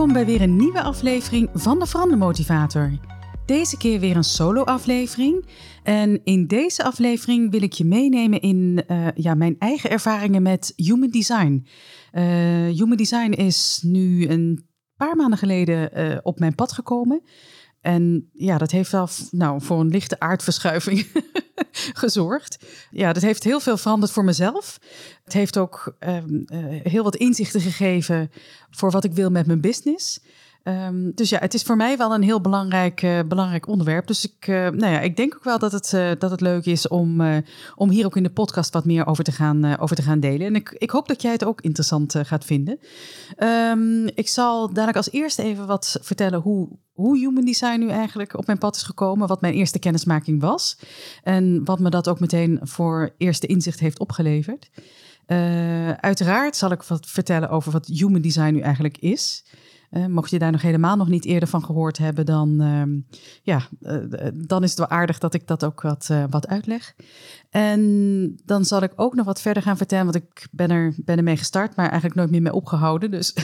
Welkom bij weer een nieuwe aflevering van de Verandermotivator. Deze keer weer een solo-aflevering. En in deze aflevering wil ik je meenemen in uh, ja, mijn eigen ervaringen met human design. Uh, human design is nu een paar maanden geleden uh, op mijn pad gekomen. En ja, dat heeft wel nou, voor een lichte aardverschuiving gezorgd. Ja, dat heeft heel veel veranderd voor mezelf. Het heeft ook um, uh, heel wat inzichten gegeven voor wat ik wil met mijn business. Um, dus ja, het is voor mij wel een heel belangrijk, uh, belangrijk onderwerp. Dus ik, uh, nou ja, ik denk ook wel dat het, uh, dat het leuk is om, om hier ook in de podcast wat meer over te gaan, over te gaan delen. En ik, ik hoop dat jij het ook interessant gaat vinden. Um, ik zal dadelijk als eerste even wat vertellen hoe, hoe human design nu eigenlijk op mijn pad is gekomen. Wat mijn eerste kennismaking was. En wat me dat ook meteen voor eerste inzicht heeft opgeleverd. uiteraard zal ik wat vertellen over wat human design nu eigenlijk is. Mocht je daar nog helemaal nog niet eerder van gehoord hebben, dan, uh, ja, uh, dan is het wel aardig dat ik dat ook wat, wat uitleg. En dan zal ik ook nog wat verder gaan vertellen, want ik ben, er, ben ermee gestart, maar eigenlijk nooit meer mee opgehouden. Dus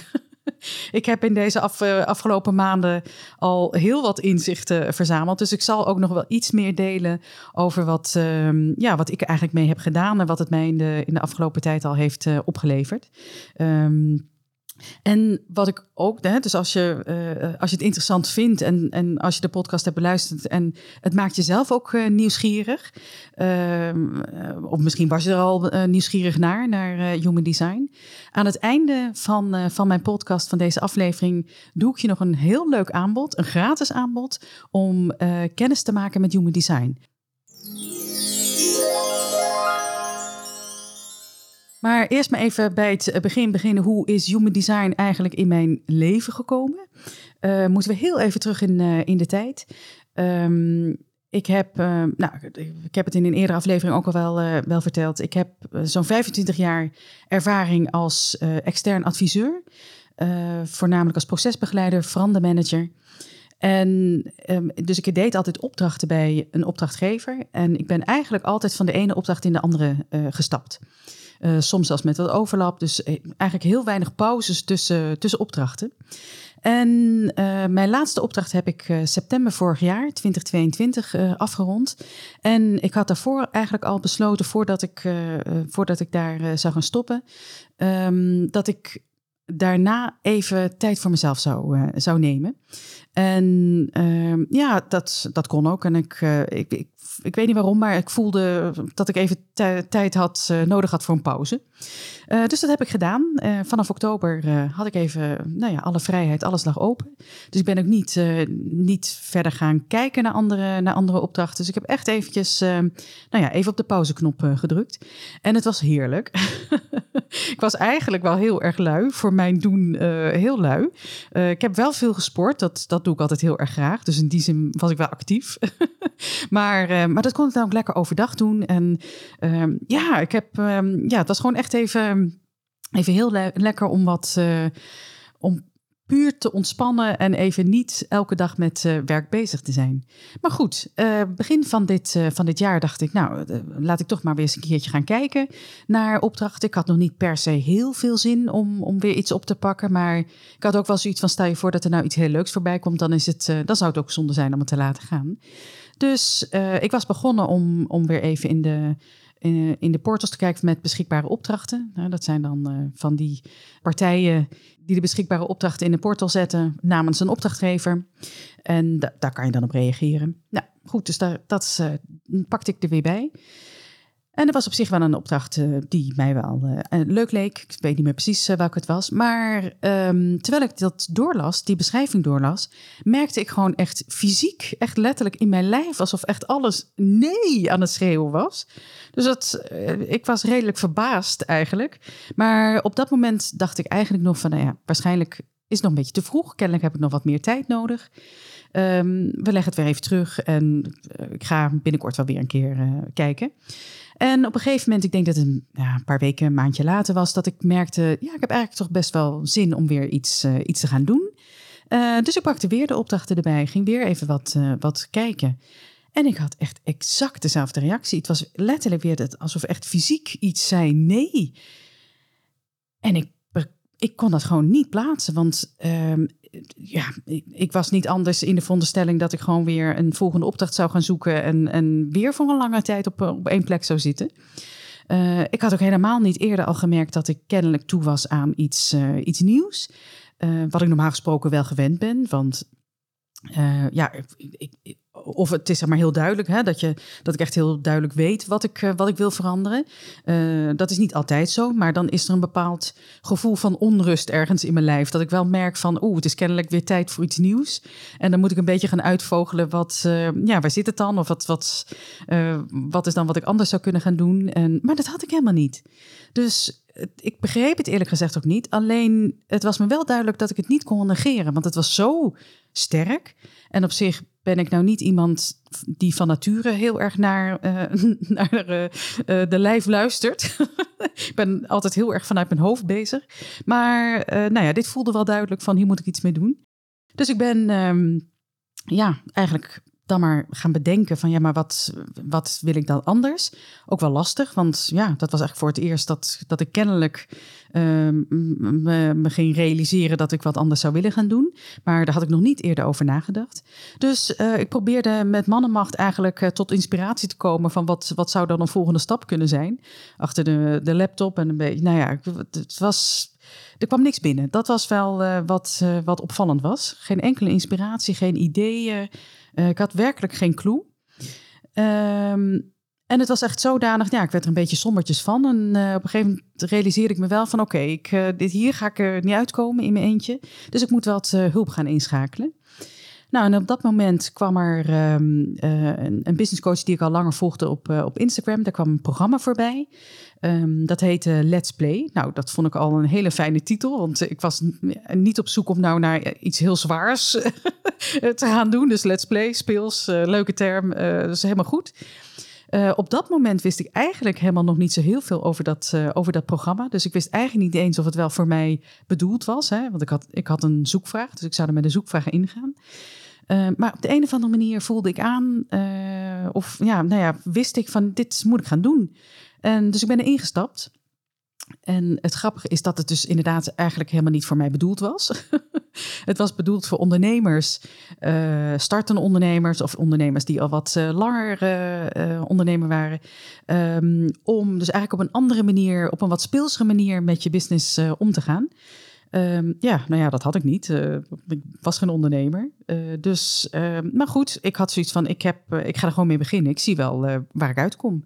ik heb in deze af, afgelopen maanden al heel wat inzichten verzameld. Dus ik zal ook nog wel iets meer delen over wat, ehm, ja, wat ik eigenlijk mee heb gedaan en wat het mij in de, in de afgelopen tijd al heeft opgeleverd. Um, en wat ik ook, hè, dus als je, uh, als je het interessant vindt en, en als je de podcast hebt beluisterd en het maakt jezelf ook uh, nieuwsgierig, uh, of misschien was je er al nieuwsgierig naar, naar Human Design. Aan het einde van, van mijn podcast, van deze aflevering, doe ik je nog een heel leuk aanbod, een gratis aanbod, om kennis te maken met Human Design. Maar eerst maar even bij het begin beginnen. Hoe is human design eigenlijk in mijn leven gekomen? Uh, moeten we heel even terug in, uh, in de tijd. Um, ik heb, nou, ik heb het in een eerdere aflevering ook al wel, wel verteld. Ik heb zo'n 25 jaar ervaring als extern adviseur. voornamelijk als procesbegeleider, verandermanager. En um, dus ik deed altijd opdrachten bij een opdrachtgever. En ik ben eigenlijk altijd van de ene opdracht in de andere gestapt. Uh, soms zelfs met wat overlap. Dus eh, eigenlijk heel weinig pauzes tussen, tussen opdrachten. En uh, mijn laatste opdracht heb ik september vorig jaar, 2022, uh, afgerond. En ik had daarvoor eigenlijk al besloten, voordat ik, voordat ik daar zou gaan stoppen, um, dat ik daarna even tijd voor mezelf zou, zou nemen. En ehm, ja, dat, dat kon ook. En ik, ik, ik ik weet niet waarom, maar ik voelde dat ik even tijd had, uh, nodig had voor een pauze. Uh, dus dat heb ik gedaan. Uh, vanaf oktober had ik even nou ja, alle vrijheid, alles lag open. Dus ik ben ook niet, niet verder gaan kijken naar andere, naar andere opdrachten. Dus ik heb echt eventjes, nou ja, even op de pauzeknop gedrukt. En het was heerlijk. ik was eigenlijk wel heel erg lui, voor mijn doen heel lui. ik heb wel veel gesport, dat, dat doe ik altijd heel erg graag. Dus in die zin was ik wel actief. maar maar dat kon ik dan ook lekker overdag doen. En um, ja, ik heb, um, ja, het was gewoon echt even, even heel le lekker om wat, uh, om puur te ontspannen en even niet elke dag met uh, werk bezig te zijn. Maar goed, uh, begin van dit, van dit jaar dacht ik, nou, laat ik toch maar weer eens een keertje gaan kijken naar opdrachten. Ik had nog niet per se heel veel zin om, om weer iets op te pakken, maar ik had ook wel zoiets van, stel je voor dat er nou iets heel leuks voorbij komt, dan, is het, dan zou het ook zonde zijn om het te laten gaan. Dus uh, ik was begonnen om, om weer even in de, in, de portals te kijken met beschikbare opdrachten. Nou, dat zijn dan uh, van die partijen die de beschikbare opdrachten in de portal zetten namens een opdrachtgever. En da daar kan je dan op reageren. Nou goed, dus daar, dat uh, pakte ik er weer bij. En er was op zich wel een opdracht uh, die mij wel uh, leuk leek. Ik weet niet meer precies welke het was. Maar um, terwijl ik dat doorlas, die beschrijving doorlas, merkte ik gewoon echt fysiek, echt letterlijk in mijn lijf, alsof echt alles nee aan het schreeuwen was. Dus dat, ik was redelijk verbaasd eigenlijk. Maar op dat moment dacht ik eigenlijk nog van, nou ja, waarschijnlijk is nog een beetje te vroeg. Kennelijk heb ik nog wat meer tijd nodig. Um, we leggen het weer even terug en ik ga binnenkort wel weer een keer kijken. En op een gegeven moment, ik denk dat het een, ja, een paar weken, een maandje later was, dat ik merkte, ja, ik heb eigenlijk toch best wel zin om weer iets, uh, iets te gaan doen. Uh, dus ik pakte weer de opdrachten erbij, ging weer even wat, uh, wat kijken. En ik had echt exact dezelfde reactie. Het was letterlijk weer het, alsof echt fysiek iets zei nee. En ik, ik kon dat gewoon niet plaatsen, want um, ja, ik was niet anders in de veronderstelling dat ik gewoon weer een volgende opdracht zou gaan zoeken en, en weer voor een lange tijd op, op één plek zou zitten. Uh, ik had ook helemaal niet eerder al gemerkt dat ik kennelijk toe was aan iets, uh, iets nieuws. Uh, wat ik normaal gesproken wel gewend ben. Want ja, ik, ik, of het is zeg maar heel duidelijk hè, dat, je, dat ik echt heel duidelijk weet wat ik, wat ik wil veranderen. Uh, dat is niet altijd zo, maar dan is er een bepaald gevoel van onrust ergens in mijn lijf. Dat ik wel merk van, oeh, het is kennelijk weer tijd voor iets nieuws. En dan moet ik een beetje gaan uitvogelen wat, ja, waar zit het dan? Of wat, wat, wat is dan wat ik anders zou kunnen gaan doen? En, maar dat had ik helemaal niet. Dus ik begreep het eerlijk gezegd ook niet. Alleen het was me wel duidelijk dat ik het niet kon negeren, want het was zo sterk. En op zich ben ik nou niet iemand die van nature heel erg naar, uh, naar uh, de lijf luistert. ik ben altijd heel erg vanuit mijn hoofd bezig. Maar nou ja, dit voelde wel duidelijk van hier moet ik iets mee doen. Dus ik ben um, ja, eigenlijk dan maar gaan bedenken van ja, maar wat, wat wil ik dan anders? Ook wel lastig, want ja, dat was eigenlijk voor het eerst dat, dat ik kennelijk uh, me, me, ging realiseren dat ik wat anders zou willen gaan doen. Maar daar had ik nog niet eerder over nagedacht. Dus uh, ik probeerde met mannenmacht eigenlijk uh, tot inspiratie te komen van wat, wat zou dan een volgende stap kunnen zijn. Achter de, de laptop en een beetje, nou ja, het was er kwam niks binnen. Dat was wel uh, wat, uh, wat opvallend was. Geen enkele inspiratie, geen ideeën. Uh, ik had werkelijk geen clue. Um, en het was echt zodanig, ja, ik werd er een beetje sombertjes van. En op een gegeven moment realiseerde ik me wel van... oké, okay, dit hier ga ik er niet uitkomen in mijn eentje. Dus ik moet wat hulp gaan inschakelen. Nou, en op dat moment kwam er um, uh, een, een businesscoach die ik al langer volgde op, uh, op Instagram. Daar kwam een programma voorbij. Um, dat heette Let's Play. Nou, dat vond ik al een hele fijne titel. Want ik was niet op zoek om nou naar iets heel zwaars te gaan doen. Dus Let's Play, speels, leuke term. dat is helemaal goed. Uh, op dat moment wist ik eigenlijk helemaal nog niet zo heel veel over dat, uh, over dat programma. Dus ik wist eigenlijk niet eens of het wel voor mij bedoeld was. Hè? Want ik had, ik had een zoekvraag, dus ik zou er met een zoekvraag ingaan. Uh, maar op de een of andere manier voelde ik aan, of ja, nou ja, wist ik van dit moet ik gaan doen. En dus ik ben er ingestapt. En het grappige is dat het dus inderdaad eigenlijk helemaal niet voor mij bedoeld was. het was bedoeld voor ondernemers, uh, startende ondernemers of ondernemers die al wat uh, langer uh, ondernemer waren. Um, om dus eigenlijk op een andere manier, op een wat speelsere manier met je business om te gaan. Um, ja, nou ja, dat had ik niet. ik was geen ondernemer. dus, ehm, maar goed, ik had zoiets van: ik, heb, ik ga er gewoon mee beginnen. Ik zie wel waar ik uitkom.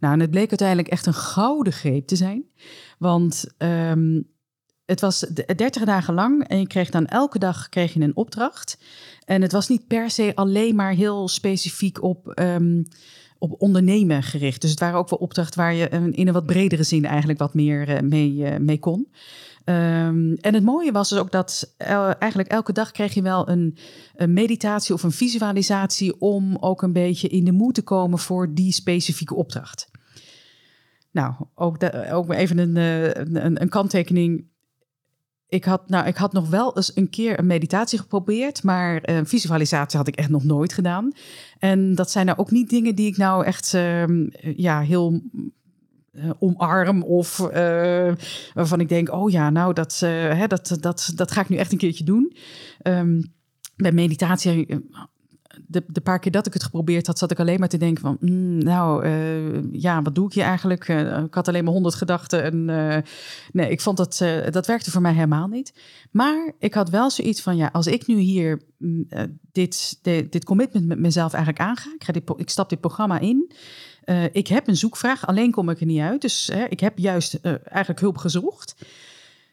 Nou, en het bleek uiteindelijk echt een gouden greep te zijn. Want um, het was 30 dagen lang en je kreeg dan elke dag kreeg je een opdracht. En het was niet per se alleen maar heel specifiek op, um, op ondernemen gericht. Dus het waren ook wel opdrachten waar je in een wat bredere zin eigenlijk wat meer uh, mee, uh, mee kon. Um, en het mooie was dus ook dat eigenlijk elke dag kreeg je wel een, een, meditatie of een visualisatie om ook een beetje in de moed te komen voor die specifieke opdracht. Nou, ook, de, ook even een, een, een kanttekening ik had, nou, ik had nog wel eens een keer een meditatie geprobeerd, maar uh, visualisatie had ik echt nog nooit gedaan. En dat zijn nou ook niet dingen die ik nou echt uh, ja, heel uh, omarm of waarvan ik denk, oh ja, nou, dat, hè, dat, dat, dat ga ik nu echt een keertje doen. Um, bij meditatie de, de paar keer dat ik het geprobeerd had, zat ik alleen maar te denken van, mm, nou, uh, ja, wat doe ik hier eigenlijk? Uh, ik had alleen maar honderd gedachten en uh, nee, ik vond dat, dat werkte voor mij helemaal niet. Maar ik had wel zoiets van, ja, als ik nu hier mm, dit, dit, dit commitment met mezelf eigenlijk aanga, ik, ga dit, ik stap dit programma in, ik heb een zoekvraag, alleen kom ik er niet uit. Dus ik heb juist eigenlijk hulp gezocht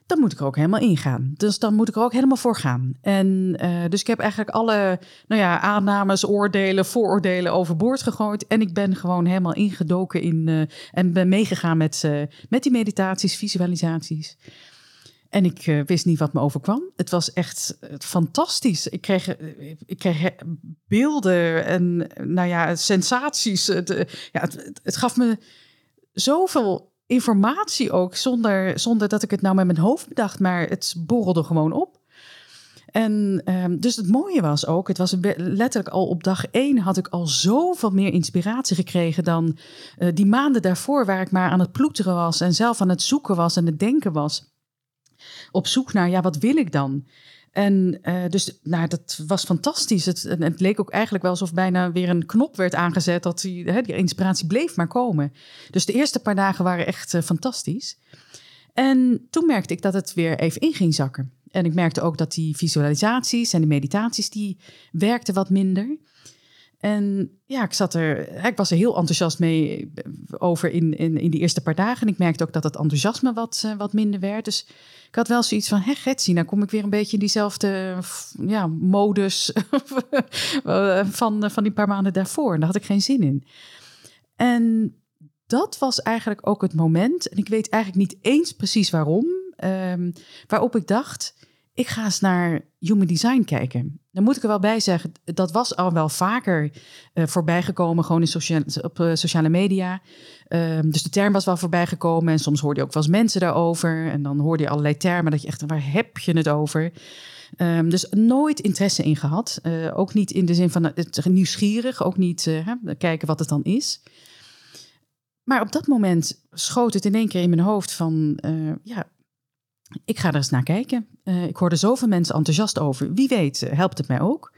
dan moet ik er ook helemaal ingaan. Dus dan moet ik er ook helemaal voor gaan. En uh, dus ik heb eigenlijk alle nou ja, aannames, oordelen, vooroordelen overboord gegooid. En ik ben gewoon helemaal ingedoken in uh, en ben meegegaan met, uh, met die meditaties, visualisaties. En ik wist niet wat me overkwam. Het was echt fantastisch. Ik kreeg, ik kreeg beelden en nou ja, sensaties. Ja, het, het gaf me zoveel informatie ook, zonder, zonder dat ik het nou met mijn hoofd bedacht, maar het borrelde gewoon op. En um, dus het mooie was ook, het was letterlijk al op dag één had ik al zoveel meer inspiratie gekregen dan uh, die maanden daarvoor, waar ik maar aan het ploeteren was en zelf aan het zoeken was en het denken was. Op zoek naar, ja, wat wil ik dan? En uh, dus nou, dat was fantastisch. Het, het, leek ook eigenlijk wel alsof bijna weer een knop werd aangezet. Dat die, hè, die inspiratie bleef maar komen. Dus de eerste paar dagen waren echt uh, fantastisch. En toen merkte ik dat het weer even in ging zakken. En ik merkte ook dat die visualisaties en de meditaties, die werkten wat minder. En ja, ik zat er, ik was er heel enthousiast mee over in, in, in die eerste paar dagen. En ik merkte ook dat het enthousiasme wat, uh, wat minder werd. Dus ik had wel zoiets van, hé Getsie, nou kom ik weer een beetje in diezelfde ja, modus van, van die paar maanden daarvoor. En daar had ik geen zin in. En dat was eigenlijk ook het moment, en ik weet eigenlijk niet eens precies waarom, um, waarop ik dacht, ik ga eens naar human design kijken. Dan moet ik er wel bij zeggen, dat was al wel vaker uh, voorbijgekomen, gewoon in sociale, op uh, sociale media. Uh, dus de term was wel voorbijgekomen en soms hoorde je ook wel eens mensen daarover. En dan hoorde je allerlei termen dat je echt, waar heb je het over? Um, dus nooit interesse in gehad. Uh, ook niet in de zin van het nieuwsgierig, ook niet kijken wat het dan is. Maar op dat moment schoot het in één keer in mijn hoofd van, ja, ik ga er eens naar kijken. Uh, ik hoorde zoveel mensen enthousiast over. Wie weet, uh, helpt het mij ook.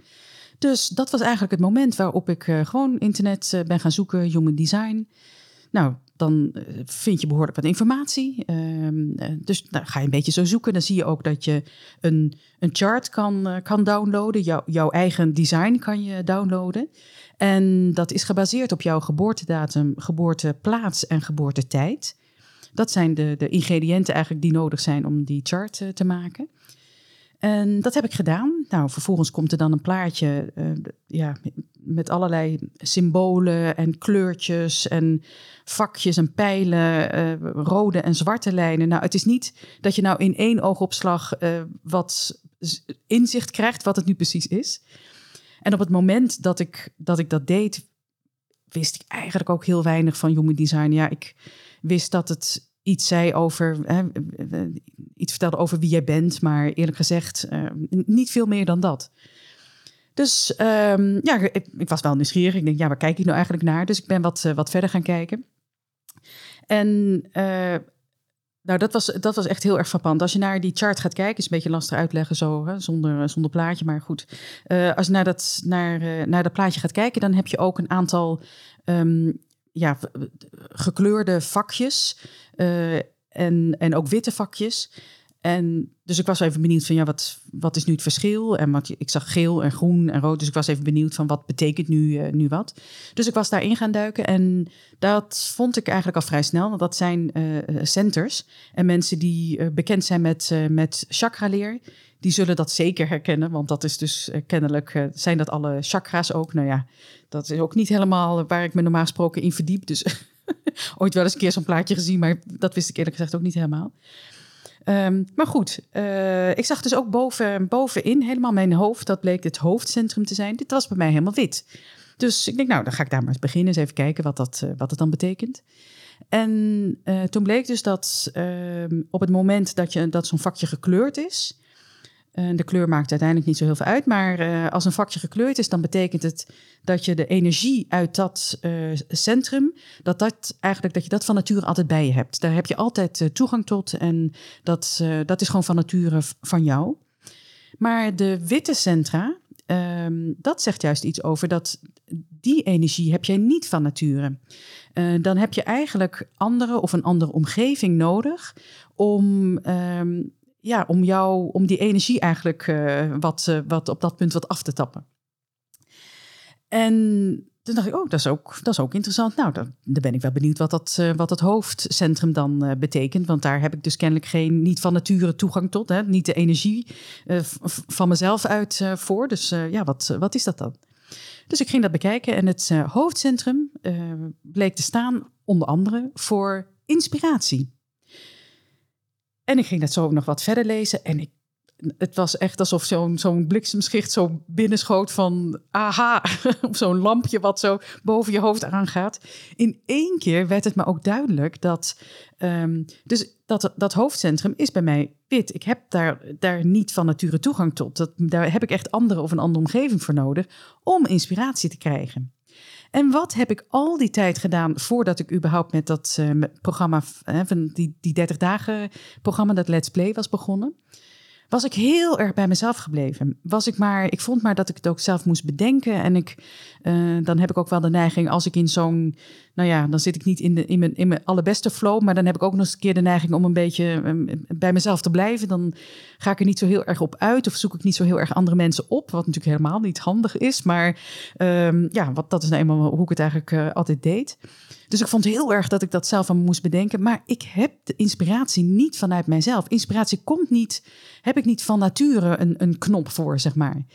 Dus dat was eigenlijk het moment waarop ik uh, gewoon internet ben gaan zoeken, human design. Nou, dan vind je behoorlijk wat informatie. Ehm, dus nou, ga je een beetje zo zoeken. Dan zie je ook dat je een, een chart kan, kan downloaden. Jou, jouw eigen design kan je downloaden. En dat is gebaseerd op jouw geboortedatum, geboorteplaats en geboortetijd. Dat zijn de, de ingrediënten eigenlijk die nodig zijn om die chart uh, te maken. En dat heb ik gedaan. Nou, vervolgens komt er dan een plaatje uh, ja, met allerlei symbolen en kleurtjes en vakjes en pijlen, uh, rode en zwarte lijnen. Nou, het is niet dat je nou in één oogopslag wat inzicht krijgt wat het nu precies is. En op het moment dat ik dat, ik dat deed, wist ik eigenlijk ook heel weinig van human design. Ja, ik wist dat het iets zei over, hè, iets vertelde over wie jij bent, maar eerlijk gezegd uh, niet veel meer dan dat. Dus um, ja, ik, ik, was wel nieuwsgierig. Ik denk, ja, waar kijk ik nou eigenlijk naar? Dus ik ben wat, wat verder gaan kijken. En nou, dat was, dat was echt heel erg frappant. Als je naar die chart gaat kijken, is een beetje lastig uitleggen zo, hè, zonder, zonder plaatje, maar goed. als je naar dat, naar, naar dat plaatje gaat kijken, dan heb je ook een aantal um, ja, gekleurde vakjes uh, en, en ook witte vakjes. En dus ik was even benieuwd van ja, wat, wat is nu het verschil? En wat, ik zag geel en groen en rood, dus ik was even benieuwd van wat betekent nu, uh, nu wat. Dus ik was daarin gaan duiken en dat vond ik eigenlijk al vrij snel. Want dat zijn uh, centers en mensen die bekend zijn met, met chakra-leer, die zullen dat zeker herkennen. Want dat is dus kennelijk, zijn dat alle chakra's ook. Nou ja, dat is ook niet helemaal waar ik me normaal gesproken in verdiep. Dus ooit wel eens een keer zo'n plaatje gezien, maar dat wist ik eerlijk gezegd ook niet helemaal. Um, maar goed, uh, ik zag dus ook boven, bovenin helemaal mijn hoofd. Dat bleek het hoofdcentrum te zijn. Dit was bij mij helemaal wit. Dus ik denk, nou, dan ga ik daar maar eens beginnen. Eens even kijken wat dat, uh, wat het dan betekent. En uh, toen bleek dus dat ehm, op het moment dat, je, dat zo'n vakje gekleurd is, de kleur maakt uiteindelijk niet zo heel veel uit, maar uh, als een vakje gekleurd is, dan betekent het dat je de energie uit dat uh, centrum, dat, dat eigenlijk dat je dat van nature altijd bij je hebt. Daar heb je altijd toegang tot en dat, dat is gewoon van nature van jou. Maar de witte centra, ehm, dat zegt juist iets over dat die energie heb jij niet van nature. Uh, dan heb je eigenlijk andere of een andere omgeving nodig om, ehm, ja, om, jou, om die energie eigenlijk uh, wat, wat op dat punt wat af te tappen. En toen dacht ik, oh, dat is ook, dat is ook interessant. Nou, dan, ben ik wel benieuwd wat dat, uh, wat dat hoofdcentrum dan betekent. Want daar heb ik dus kennelijk geen, niet van nature toegang tot. Hè? Niet de energie van mezelf uit voor. Dus ja, wat, wat is dat dan? Dus ik ging dat bekijken en het hoofdcentrum bleek te staan onder andere voor inspiratie. En ik ging dat zo nog wat verder lezen en ik het was echt alsof zo'n zo'n bliksemschicht zo binnenschoot van aha, of zo'n lampje wat zo boven je hoofd aangaat. In één keer werd het me ook duidelijk dat, um, dus dat, dat hoofdcentrum is bij mij wit. Ik heb daar, daar niet van nature toegang tot. Dat, daar heb ik echt andere of een andere omgeving voor nodig om inspiratie te krijgen. En wat heb ik al die tijd gedaan voordat ik überhaupt met dat uh, programma, uh, van die, die 30 dagen programma, dat Let's Play was begonnen? was ik heel erg bij mezelf gebleven. Was ik maar, ik vond maar dat ik het ook zelf moest bedenken. En ik, uh, dan heb ik ook wel de neiging, als ik in zo'n, nou ja, dan zit ik niet in, de, in, mijn, in mijn allerbeste flow. Maar dan heb ik ook nog eens een keer de neiging om een beetje um, bij mezelf te blijven. Dan ga ik er niet zo heel erg op uit. Of zoek ik niet zo heel erg andere mensen op. Wat natuurlijk helemaal niet handig is. Maar um, ja, wat, dat is nou eenmaal hoe ik het eigenlijk uh, altijd deed. Dus ik vond heel erg dat ik dat zelf aan moest bedenken. Maar ik heb de inspiratie niet vanuit mijzelf. Inspiratie komt niet, heb ik niet van nature een, een knop voor, zeg maar.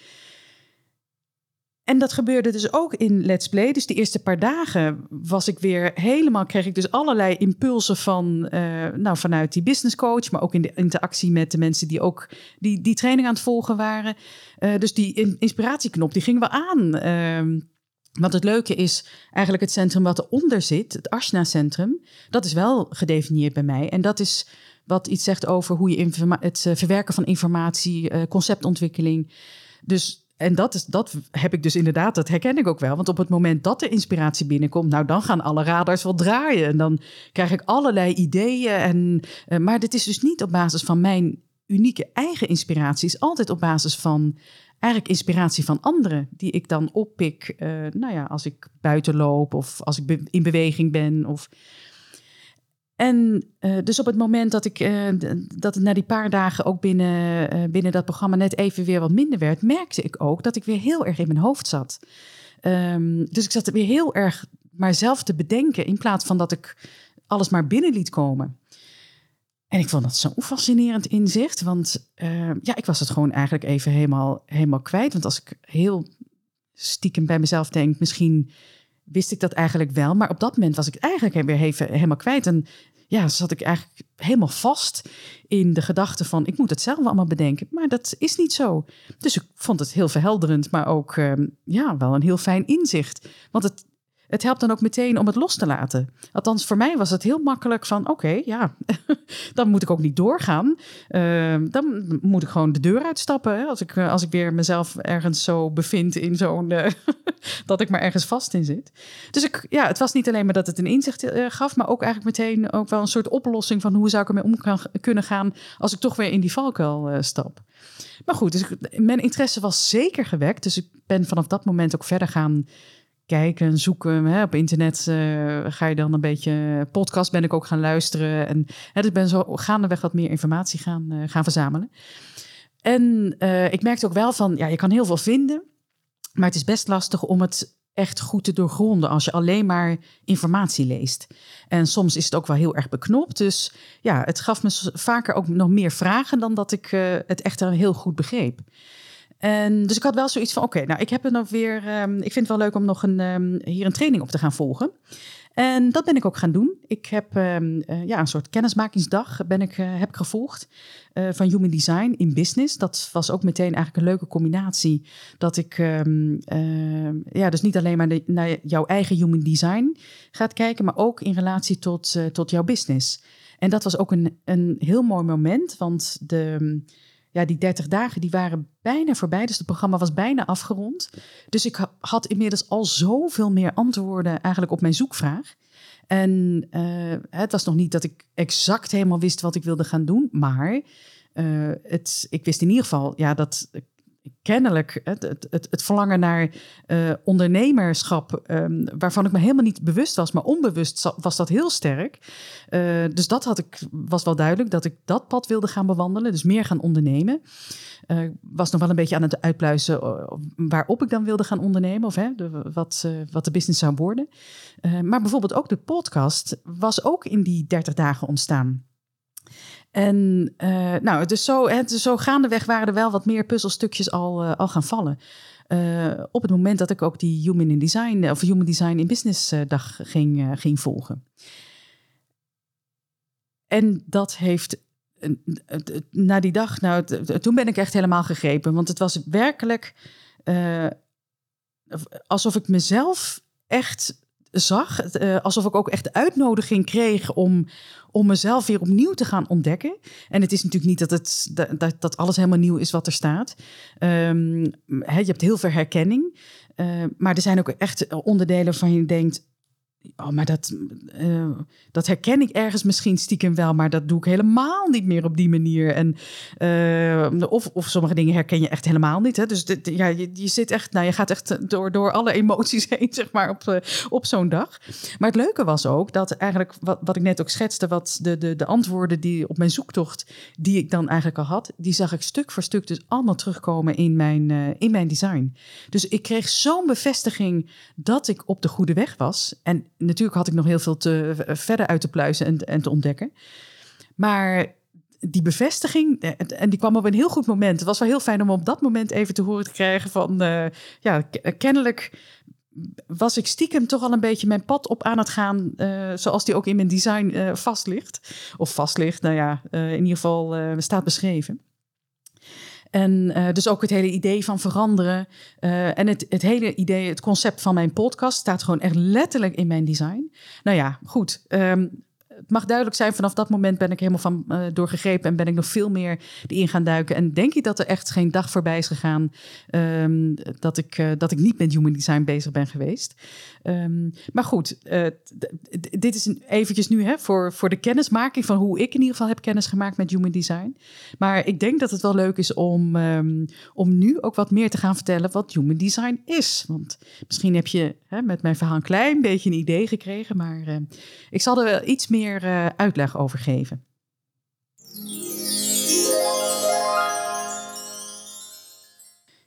En dat gebeurde dus ook in Let's Play. Dus de eerste paar dagen was ik weer helemaal, kreeg ik dus allerlei impulsen van, uh, nou, vanuit die business coach, maar ook in de interactie met de mensen die ook die, die training aan het volgen waren. Uh, dus die inspiratieknop, die ging wel aan. Uh, want het leuke is eigenlijk het centrum wat eronder zit, het Ashna-centrum, dat is wel gedefinieerd bij mij. En dat is wat iets zegt over hoe je het uh, verwerken van informatie, conceptontwikkeling. Dus, en dat, is, dat heb ik dus inderdaad, dat herken ik ook wel. Want op het moment dat de inspiratie binnenkomt, nou dan gaan alle radars wel draaien. En dan krijg ik allerlei ideeën. En, uh, maar dit is dus niet op basis van mijn unieke eigen inspiratie, is altijd op basis van eigenlijk inspiratie van anderen, die ik dan oppik, uh, nou ja, als ik buiten loop of als ik in beweging ben. Of... En uh, dus op het moment dat ik uh, dat het na die paar dagen ook binnen, binnen dat programma net even weer wat minder werd, merkte ik ook dat ik weer heel erg in mijn hoofd zat. Um, dus ik zat er weer heel erg maar zelf te bedenken in plaats van dat ik alles maar binnen liet komen. En ik vond dat zo'n fascinerend inzicht, want uh, ja, ik was het gewoon eigenlijk even helemaal, helemaal kwijt. Want als ik heel stiekem bij mezelf denk, misschien wist ik dat eigenlijk wel, maar op dat moment was ik eigenlijk weer even helemaal kwijt. En ja, zat ik eigenlijk helemaal vast in de gedachte van, ik moet het zelf allemaal bedenken. Maar dat is niet zo. Dus ik vond het heel verhelderend, maar ook uh, ja, wel een heel fijn inzicht. Want het, het helpt dan ook meteen om het los te laten. Althans, voor mij was het heel makkelijk van, oké, ja, dan moet ik ook niet doorgaan. Uh, dan moet ik gewoon de deur uitstappen. Als, ik, als ik weer mezelf ergens zo bevind in zo'n, uh, dat ik maar ergens vast in zit. Dus ik, ja, het was niet alleen maar dat het een inzicht uh, gaf, maar ook eigenlijk meteen ook wel een soort oplossing van hoe zou ik ermee om kan, kunnen gaan als ik toch weer in die valkuil stap. Maar goed, dus mijn interesse was zeker gewekt. Dus ik ben vanaf dat moment ook verder gaan kijken, zoeken. Hè. Op internet uh, ga je dan een beetje... Podcast ben ik ook gaan luisteren. En hè, dus ben zo gaandeweg wat meer informatie gaan, uh, gaan verzamelen. En uh, ik merkte ook wel van... Ja, je kan heel veel vinden. Maar het is best lastig om het echt goed te doorgronden... als je alleen maar informatie leest. En soms is het ook wel heel erg beknopt. Dus ja, het gaf me vaker ook nog meer vragen... dan dat ik het echt heel goed begreep. En dus ik had wel zoiets van: oké, nou, ik heb er nog weer. Um, ik vind het wel leuk om nog een, um, hier een training op te gaan volgen. En dat ben ik ook gaan doen. Ik heb um, uh, ja, een soort kennismakingsdag ben ik, uh, heb ik gevolgd uh, van Human Design in Business. Dat was ook meteen eigenlijk een leuke combinatie. Dat ik ja, dus niet alleen maar naar jouw eigen Human Design gaat kijken, maar ook in relatie tot, tot jouw business. En dat was ook een, een heel mooi moment, want de ja, die 30 dagen die waren bijna voorbij. Dus het programma was bijna afgerond. Dus ik had inmiddels al zoveel meer antwoorden eigenlijk op mijn zoekvraag. En uh, het was nog niet dat ik exact helemaal wist wat ik wilde gaan doen. Maar uh, het, ik wist in ieder geval ja, dat kennelijk het, het, het, verlangen naar uh, ondernemerschap, um, waarvan ik me helemaal niet bewust was, maar onbewust was dat heel sterk. Uh, dus dat had ik, was wel duidelijk dat ik dat pad wilde gaan bewandelen, dus meer gaan ondernemen. Uh, was nog wel een beetje aan het uitpluizen waarop ik dan wilde gaan ondernemen, of hè, wat, wat de business zou worden. maar bijvoorbeeld ook de podcast was ook in die 30 dagen ontstaan. En uh, nou, dus zo, het, zo gaandeweg waren er wel wat meer puzzelstukjes al, uh, al gaan vallen. Uh, op het moment dat ik ook die Human in Design of Human Design in Business dag ging, ging volgen. En dat heeft na die dag, nou, toen ben ik echt helemaal gegrepen. Want het was werkelijk alsof ik mezelf echt zag. Uh, alsof ik ook echt de uitnodiging kreeg om, om mezelf weer opnieuw te gaan ontdekken. En het is natuurlijk niet dat, het, dat, dat alles helemaal nieuw is wat er staat. Um, je hebt heel veel herkenning. Uh, maar er zijn ook echt onderdelen waarvan je denkt: Oh, maar dat, uh, dat herken ik ergens misschien stiekem wel, maar dat doe ik helemaal niet meer op die manier. En, uh, of, of sommige dingen herken je echt helemaal niet. Hè? Dus ja, je, je zit echt, nou, je gaat echt door, door alle emoties heen, zeg maar, op, uh, op zo'n dag. Maar het leuke was ook dat eigenlijk, wat, wat ik net ook schetste, wat de, de, de antwoorden die op mijn zoektocht, die ik dan eigenlijk al had, die zag ik stuk voor stuk dus allemaal terugkomen in mijn, in mijn design. Dus ik kreeg zo'n bevestiging dat ik op de goede weg was. En natuurlijk had ik nog heel veel te, verder uit te pluizen en, en te ontdekken. Maar die bevestiging, eh, en die kwam op een heel goed moment. Het was wel heel fijn om op dat moment even te horen te krijgen van, uh, ja, kennelijk was ik stiekem toch al een beetje mijn pad op aan het gaan, zoals die ook in mijn design uh, vast ligt. Of vast ligt, nou ja, in ieder geval staat beschreven. En uh, dus ook het hele idee van veranderen. Uh, en het, het hele idee, het concept van mijn podcast staat gewoon echt letterlijk in mijn design. Nou ja, goed. Um, het mag duidelijk zijn, vanaf dat moment ben ik helemaal van uh, doorgegrepen en ben ik nog veel meer in gaan duiken. En denk ik dat er echt geen dag voorbij is gegaan um, dat, ik, uh, dat ik niet met human design bezig ben geweest. Um, maar goed, uh, dit is een, eventjes nu hè, voor, voor de kennismaking van hoe ik in ieder geval heb kennis gemaakt met human design. Maar ik denk dat het wel leuk is om, um, om nu ook wat meer te gaan vertellen wat human design is. Want misschien heb je hè, met mijn verhaal een klein beetje een idee gekregen, maar ik zal er wel iets meer meer uh, uitleg over geven.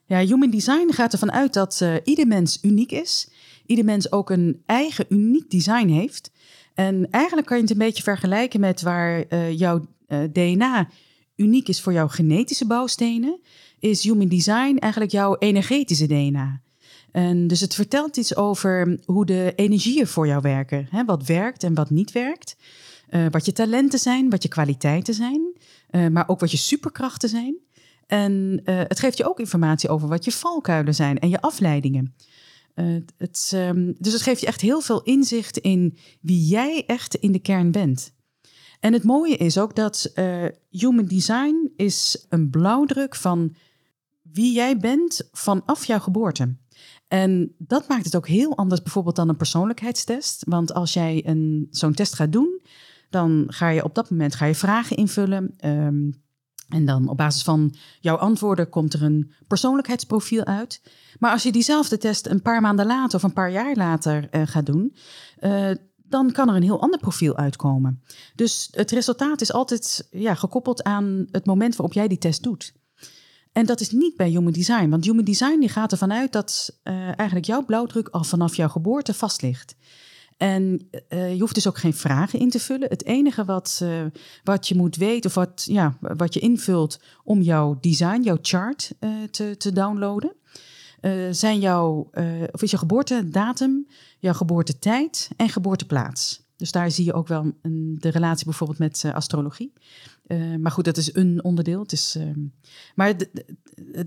Ja, human design gaat ervan uit dat uh, ieder mens uniek is. Ieder mens ook een eigen uniek design heeft. En eigenlijk kan je het een beetje vergelijken met waar uh, jouw DNA uniek is voor jouw genetische bouwstenen, is human design eigenlijk jouw energetische DNA. En dus het vertelt iets over hoe de energieën voor jou werken. Hè? Wat werkt en wat niet werkt. Uh, wat je talenten zijn, wat je kwaliteiten zijn. Uh, maar ook wat je superkrachten zijn. En uh, het geeft je ook informatie over wat je valkuilen zijn en je afleidingen. het, um, dus het geeft je echt heel veel inzicht in wie jij echt in de kern bent. En het mooie is ook dat Human Design is een blauwdruk van wie jij bent vanaf jouw geboorte. En dat maakt het ook heel anders bijvoorbeeld dan een persoonlijkheidstest. Want als jij een, zo'n test gaat doen, dan ga je op dat moment ga je vragen invullen. Um, en dan op basis van jouw antwoorden komt er een persoonlijkheidsprofiel uit. Maar als je diezelfde test een paar maanden later of een paar jaar later uh, gaat doen, uh, dan kan er een heel ander profiel uitkomen. Dus het resultaat is altijd ja, gekoppeld aan het moment waarop jij die test doet. En dat is niet bij Human Design, want Human Design die gaat ervan uit dat uh, eigenlijk jouw blauwdruk al vanaf jouw geboorte vast ligt. En uh, je hoeft dus ook geen vragen in te vullen. Het enige wat, wat je moet weten, of wat, ja, wat je invult om jouw design, jouw chart te, te downloaden, zijn jouw, of is je geboortedatum, jouw geboortetijd en geboorteplaats. Dus daar zie je ook wel een, de relatie bijvoorbeeld met astrologie. Uh, maar goed, dat is een onderdeel. Het is, uh, maar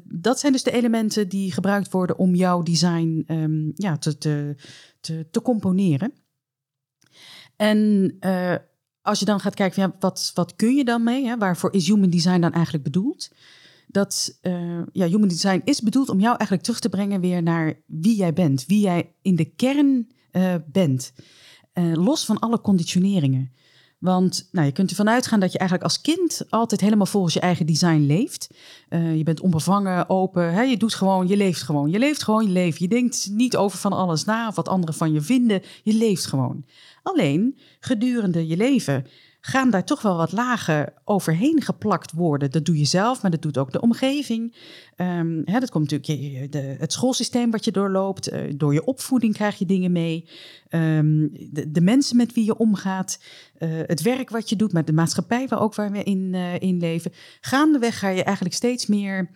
dat zijn dus de elementen die gebruikt worden om jouw design um, ja, te, te, te, te, componeren. En uh, als je dan gaat kijken, van, ja, wat, wat kun je dan mee? Hè? Waarvoor is human design dan eigenlijk bedoeld? Dat ja, human design is bedoeld om jou eigenlijk terug te brengen weer naar wie jij bent. Wie jij in de kern bent. los van alle conditioneringen. Want nou, je kunt ervan uitgaan dat je eigenlijk als kind altijd helemaal volgens je eigen design leeft. Uh, je bent onbevangen, open. Hè? Je doet gewoon, je leeft gewoon. Je leeft gewoon je leven. Je denkt niet over van alles na of wat anderen van je vinden. Je leeft gewoon. Alleen gedurende je leven gaan daar toch wel wat lagen overheen geplakt worden. Dat doe je zelf, maar dat doet ook de omgeving. Um, hè, dat komt natuurlijk de, het schoolsysteem wat je doorloopt. Uh, door je opvoeding krijg je dingen mee. Um, de, de, mensen met wie je omgaat. Uh, het werk wat je doet, met de maatschappij waar ook waar we in, uh, in leven. Gaandeweg ga je eigenlijk steeds meer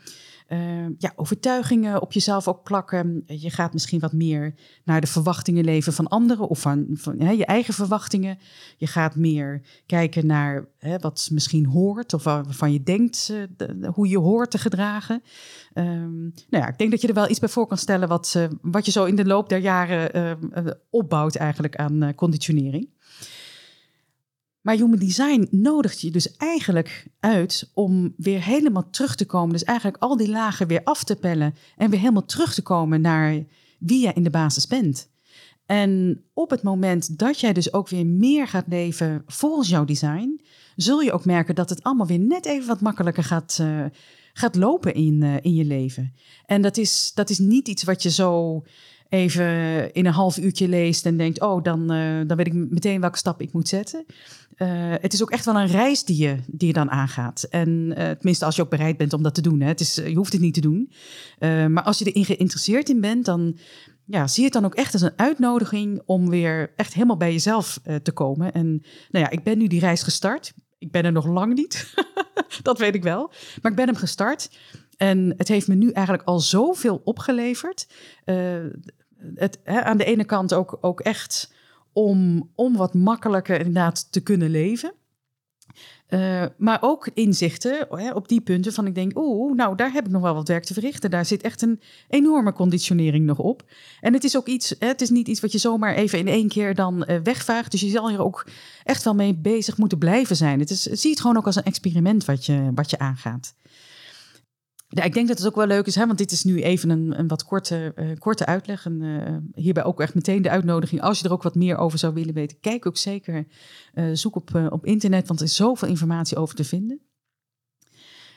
uh, ja, overtuigingen op jezelf ook plakken. Je gaat misschien wat meer naar de verwachtingen leven van anderen of van, van je eigen verwachtingen. Je gaat meer kijken naar hè, wat misschien hoort of waarvan je denkt de, hoe je hoort te gedragen. Um, nou ja, ik denk dat je er wel iets bij voor kan stellen wat, wat je zo in de loop der jaren opbouwt eigenlijk aan conditionering. Maar human design nodigt je dus eigenlijk uit om weer helemaal terug te komen. Dus eigenlijk al die lagen weer af te pellen en weer helemaal terug te komen naar wie jij in de basis bent. En op het moment dat jij dus ook weer meer gaat leven volgens jouw design, zul je ook merken dat het allemaal weer net even wat makkelijker gaat, uh, gaat lopen in, uh, in je leven. En dat is, dat is niet iets wat je zo even in een half uurtje leest en denkt, oh, dan, uh, dan weet ik meteen welke stap ik moet zetten. Uh, het is ook echt wel een reis die je, die je dan aangaat. En uh, tenminste, als je ook bereid bent om dat te doen. Hè. Het is, je hoeft het niet te doen. Maar als je erin geïnteresseerd in bent, dan ja, zie je het dan ook echt als een uitnodiging om weer echt helemaal bij jezelf te komen. En nou ja, ik ben nu die reis gestart. Ik ben er nog lang niet. dat weet ik wel. Maar ik ben hem gestart. En het heeft me nu eigenlijk al zoveel opgeleverd. Het, hè, aan de ene kant ook, ook echt om, om wat makkelijker inderdaad te kunnen leven. Uh, maar ook inzichten hè, op die punten van ik denk, oeh, nou daar heb ik nog wel wat werk te verrichten. Daar zit echt een enorme conditionering nog op. En het is ook iets, hè, het is niet iets wat je zomaar even in één keer dan uh, wegvaagt. Dus je zal hier ook echt wel mee bezig moeten blijven zijn. Het is, zie het gewoon ook als een experiment wat je, wat je aangaat. Ik denk dat het ook wel leuk is, hè, want dit is nu even een, een wat korte, uh, korte uitleg. En uh, hierbij ook echt meteen de uitnodiging. Als je er ook wat meer over zou willen weten, kijk ook zeker. Uh, zoek op, op internet, want er is zoveel informatie over te vinden.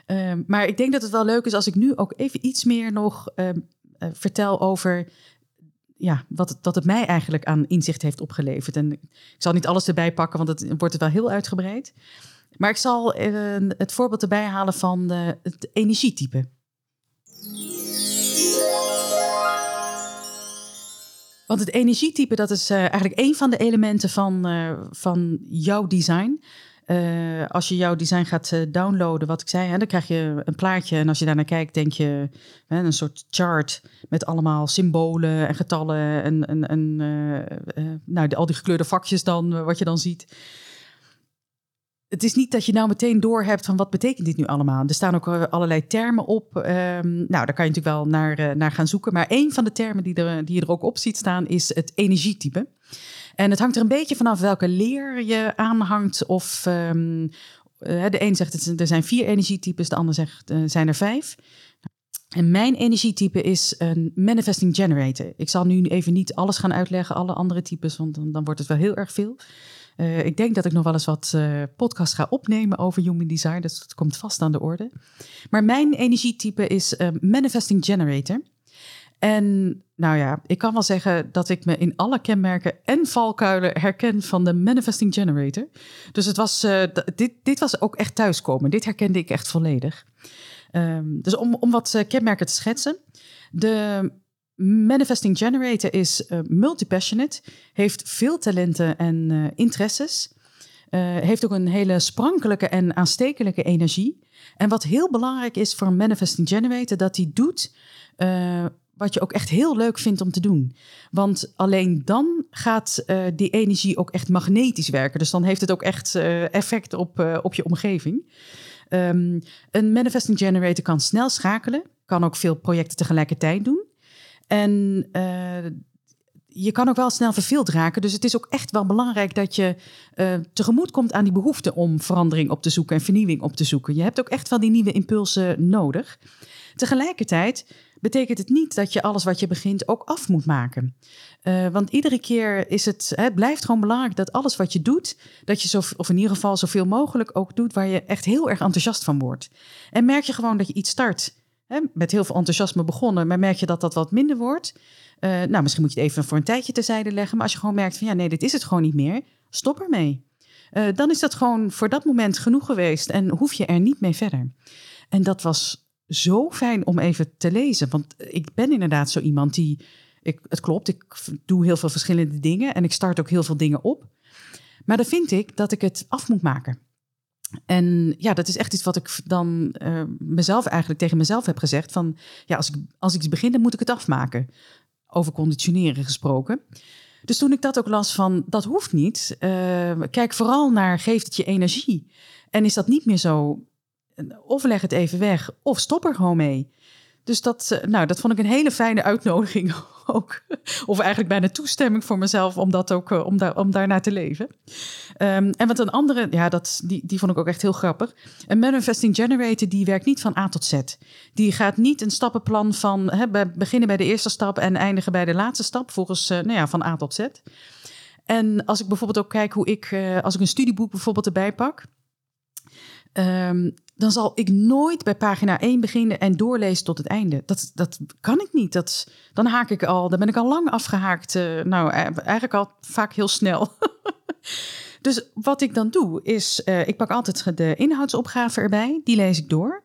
Ehm, maar ik denk dat het wel leuk is als ik nu ook even iets meer nog ehm, vertel over ja, wat het, dat het mij eigenlijk aan inzicht heeft opgeleverd. En ik zal niet alles erbij pakken, want het wordt het wel heel uitgebreid. Maar ik zal uh, het voorbeeld erbij halen van uh, het energietype. Want het energietype, dat is uh, eigenlijk een van de elementen van, van jouw design. als je jouw design gaat downloaden, wat ik zei, hè, dan krijg je een plaatje. En als je daarnaar kijkt, denk je een soort chart met allemaal symbolen en getallen. En, en, en nou, al die gekleurde vakjes dan, wat je dan ziet het is niet dat je nou meteen door hebt van wat betekent dit nu allemaal. Er staan ook eh, allerlei termen op. Um, nou, daar kan je natuurlijk wel naar, uh, naar gaan zoeken. Maar een van de termen die, er, die je er ook op ziet staan is het energietype. En het hangt er een beetje vanaf welke leer je aanhangt. Of um, uh, de een zegt er zijn vier energietypes, de ander zegt er zijn er vijf. En mijn energietype is een manifesting generator. Ik zal nu even niet alles gaan uitleggen, alle andere types, want dan wordt het wel heel erg veel. Uh, ik denk dat ik nog wel eens wat uh, podcasts ga opnemen over human design. Dus dat komt vast aan de orde. Maar mijn energietype is uh, manifesting generator. En nou ja, ik kan wel zeggen dat ik me in alle kenmerken en valkuilen herken van de manifesting generator. Dus het was, dit, dit was ook echt thuiskomen. Dit herkende ik echt volledig. Um, dus om, om wat kenmerken te schetsen. De Manifesting Generator is uh, multipassionate, heeft veel talenten en uh, interesses. Uh, heeft ook een hele sprankelijke en aanstekelijke energie. En wat heel belangrijk is voor een Manifesting Generator, dat hij doet wat je ook echt heel leuk vindt om te doen. Want alleen dan gaat die energie ook echt magnetisch werken. Dus dan heeft het ook echt effect op, op je omgeving. Um, een Manifesting Generator kan snel schakelen, kan ook veel projecten tegelijkertijd doen. En uh, je kan ook wel snel verveeld raken. Dus het is ook echt wel belangrijk dat je uh, tegemoet komt aan die behoefte om verandering op te zoeken en vernieuwing op te zoeken. Je hebt ook echt wel die nieuwe impulsen nodig. Tegelijkertijd betekent het niet dat je alles wat je begint ook af moet maken. Uh, want iedere keer is het, het blijft gewoon belangrijk dat alles wat je doet, dat je zo, of in ieder geval zoveel mogelijk ook doet waar je echt heel erg enthousiast van wordt. En merk je gewoon dat je iets start, hè, met heel veel enthousiasme begonnen, maar merk je dat dat wat minder wordt. Uh, nou, misschien moet je het even voor een tijdje terzijde leggen, maar als je gewoon merkt van ja, nee, dit is het gewoon niet meer, stop ermee. Uh, dan is dat gewoon voor dat moment genoeg geweest en hoef je er niet mee verder. En dat was zo fijn om even te lezen. Want ik ben inderdaad zo iemand die. Ik, het klopt, ik doe heel veel verschillende dingen en ik start ook heel veel dingen op. Maar dan vind ik dat ik het af moet maken. En ja, dat is echt iets wat ik dan uh, mezelf eigenlijk tegen mezelf heb gezegd. Van ja, als ik, als ik iets begin, dan moet ik het afmaken. Over conditioneren gesproken. Dus toen ik dat ook las van, dat hoeft niet. Uh, kijk vooral naar, geeft het je energie? En is dat niet meer zo, of leg het even weg, of stop er gewoon mee. Dus dat, eh, nou, dat vond ik een hele fijne uitnodiging ook. Of eigenlijk bijna toestemming voor mezelf om, dat ook, eh, om, daar, om daarnaar te leven. Um, en wat een andere, ja, dat, die, die vond ik ook echt heel grappig. Een manifesting generator die werkt niet van A tot Z. Die gaat niet een stappenplan van hè, beginnen bij de eerste stap en eindigen bij de laatste stap, volgens uh, nou ja, van A tot Z. En als ik bijvoorbeeld ook kijk hoe ik, als ik een studieboek bijvoorbeeld erbij pak. Um, dan zal ik nooit bij pagina 1 beginnen en doorlezen tot het einde. Dat, dat kan ik niet. Dat, dan haak ik al, dan ben ik al lang afgehaakt. Uh, nou, e-, eigenlijk al vaak heel snel. dus wat ik dan doe, is uh, ik pak altijd de inhoudsopgave erbij. Die lees ik door.